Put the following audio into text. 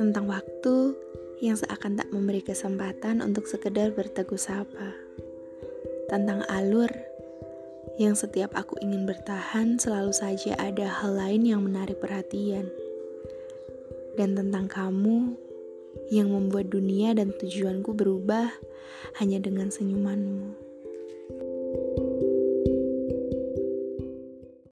Tentang waktu yang seakan tak memberi kesempatan untuk sekedar berteguh sapa. Tentang alur yang setiap aku ingin bertahan selalu saja ada hal lain yang menarik perhatian. Dan tentang kamu yang membuat dunia dan tujuanku berubah hanya dengan senyumanmu.